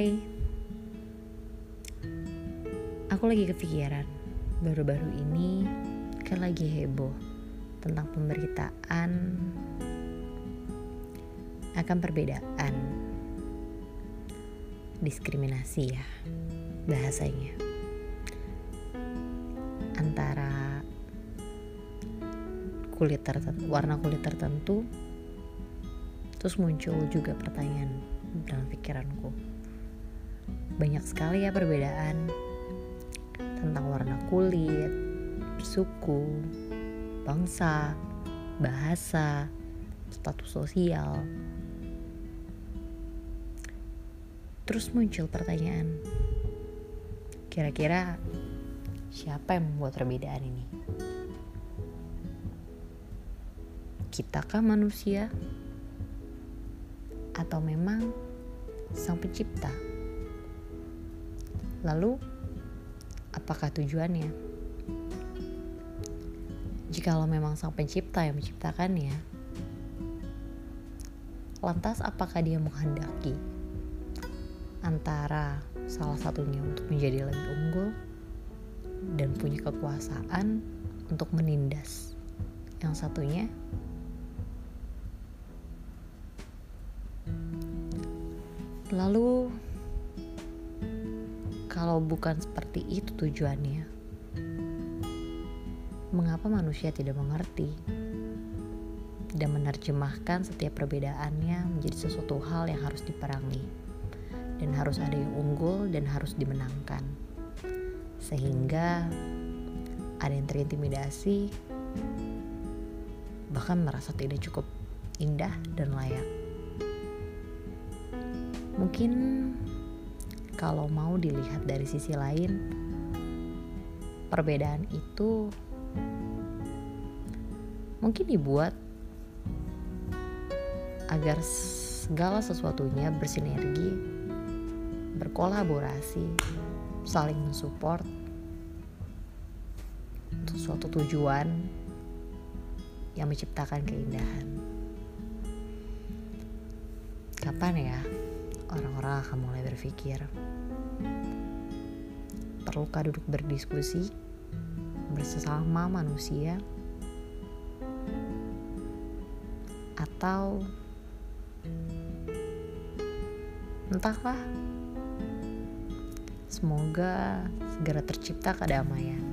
Hai. Aku lagi kepikiran. Baru-baru ini kan lagi heboh Tentang pemberitaan Akan perbedaan. Diskriminasi ya Bahasanya. Antara kulit tertentu, warna kulit tertentu terus muncul juga pertanyaan dalam pikiranku banyak sekali ya perbedaan tentang warna kulit, suku, bangsa, bahasa, status sosial. Terus muncul pertanyaan, kira-kira siapa yang membuat perbedaan ini? Kitakah manusia? atau memang sang pencipta? Lalu, apakah tujuannya? Jikalau memang sang pencipta yang menciptakannya, lantas apakah dia menghendaki antara salah satunya untuk menjadi lebih unggul dan punya kekuasaan untuk menindas yang satunya Lalu, kalau bukan seperti itu tujuannya, mengapa manusia tidak mengerti dan menerjemahkan setiap perbedaannya menjadi sesuatu hal yang harus diperangi dan harus ada yang unggul dan harus dimenangkan, sehingga ada yang terintimidasi, bahkan merasa tidak cukup indah dan layak. Mungkin kalau mau dilihat dari sisi lain, perbedaan itu mungkin dibuat agar segala sesuatunya bersinergi, berkolaborasi, saling mensupport untuk suatu tujuan yang menciptakan keindahan. Kapan ya? Orang-orang akan mulai berpikir, perlukah duduk berdiskusi bersama manusia, atau entahlah, semoga segera tercipta kedamaian.